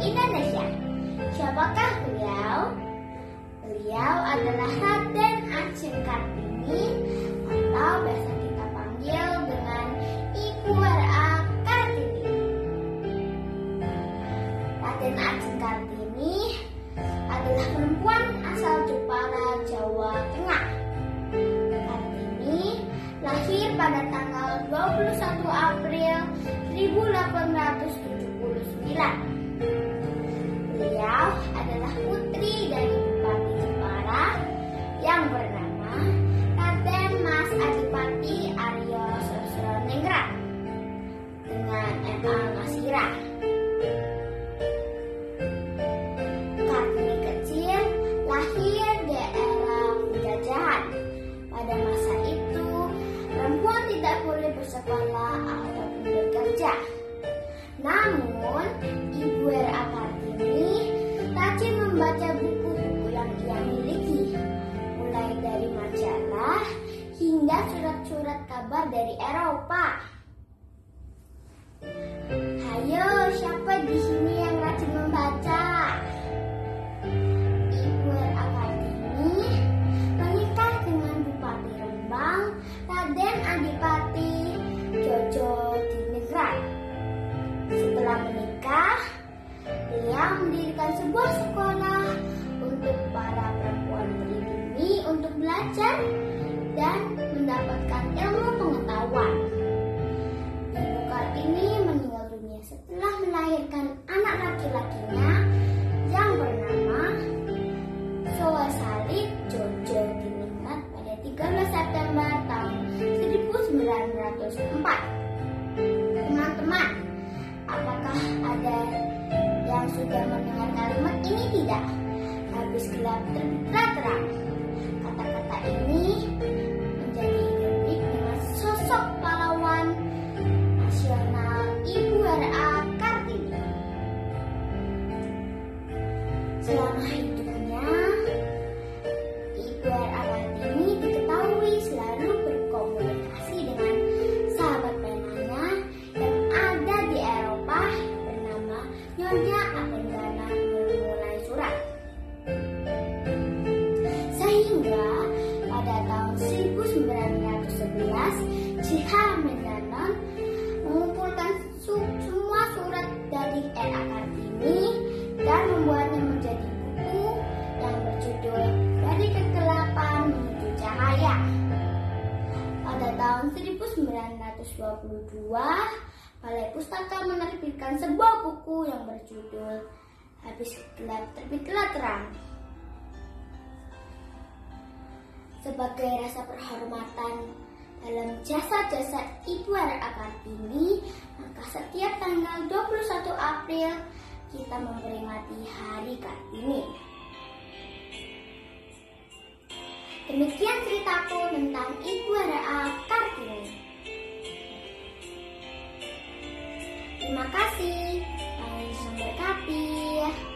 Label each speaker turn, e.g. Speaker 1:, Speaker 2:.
Speaker 1: Indonesia. Siapakah beliau? Beliau adalah Raden Ajeng Kartini atau biasa kita panggil dengan Ibu R.A. Kartini. Raden Ajeng Kartini adalah perempuan asal Jepara, Jawa Tengah. Kartini lahir pada tanggal 21 April 1879. Ataupun bekerja. Namun, Ibu R.A. Kartini rajin membaca buku-buku yang ia miliki, mulai dari majalah hingga surat-surat kabar dari Eropa. Teman-teman, apakah ada yang sudah mendengar kalimat ini tidak? Habis gelap terbitlah terang. Kata-kata ini menjadi identik dengan sosok pahlawan nasional Ibu R.A. Kartini. Selama Nyonya Apenggana memulai surat. Sehingga pada tahun 1911, Ciha Mendanon mengumpulkan semua surat dari R.A. Kartini dan membuatnya menjadi buku yang berjudul Dari Kegelapan Menuju Cahaya. Pada tahun 1922, Balai Pustaka menerbitkan sebuah buku yang berjudul Habis Gelap Terbitlah Terang. Sebagai rasa penghormatan dalam jasa-jasa Ibu R.A. Kartini, maka setiap tanggal 21 April kita memperingati Hari Kartini. Demikian ceritaku tentang Ibu R.A. Kartini. Terima kasih. Tuhan memberkati.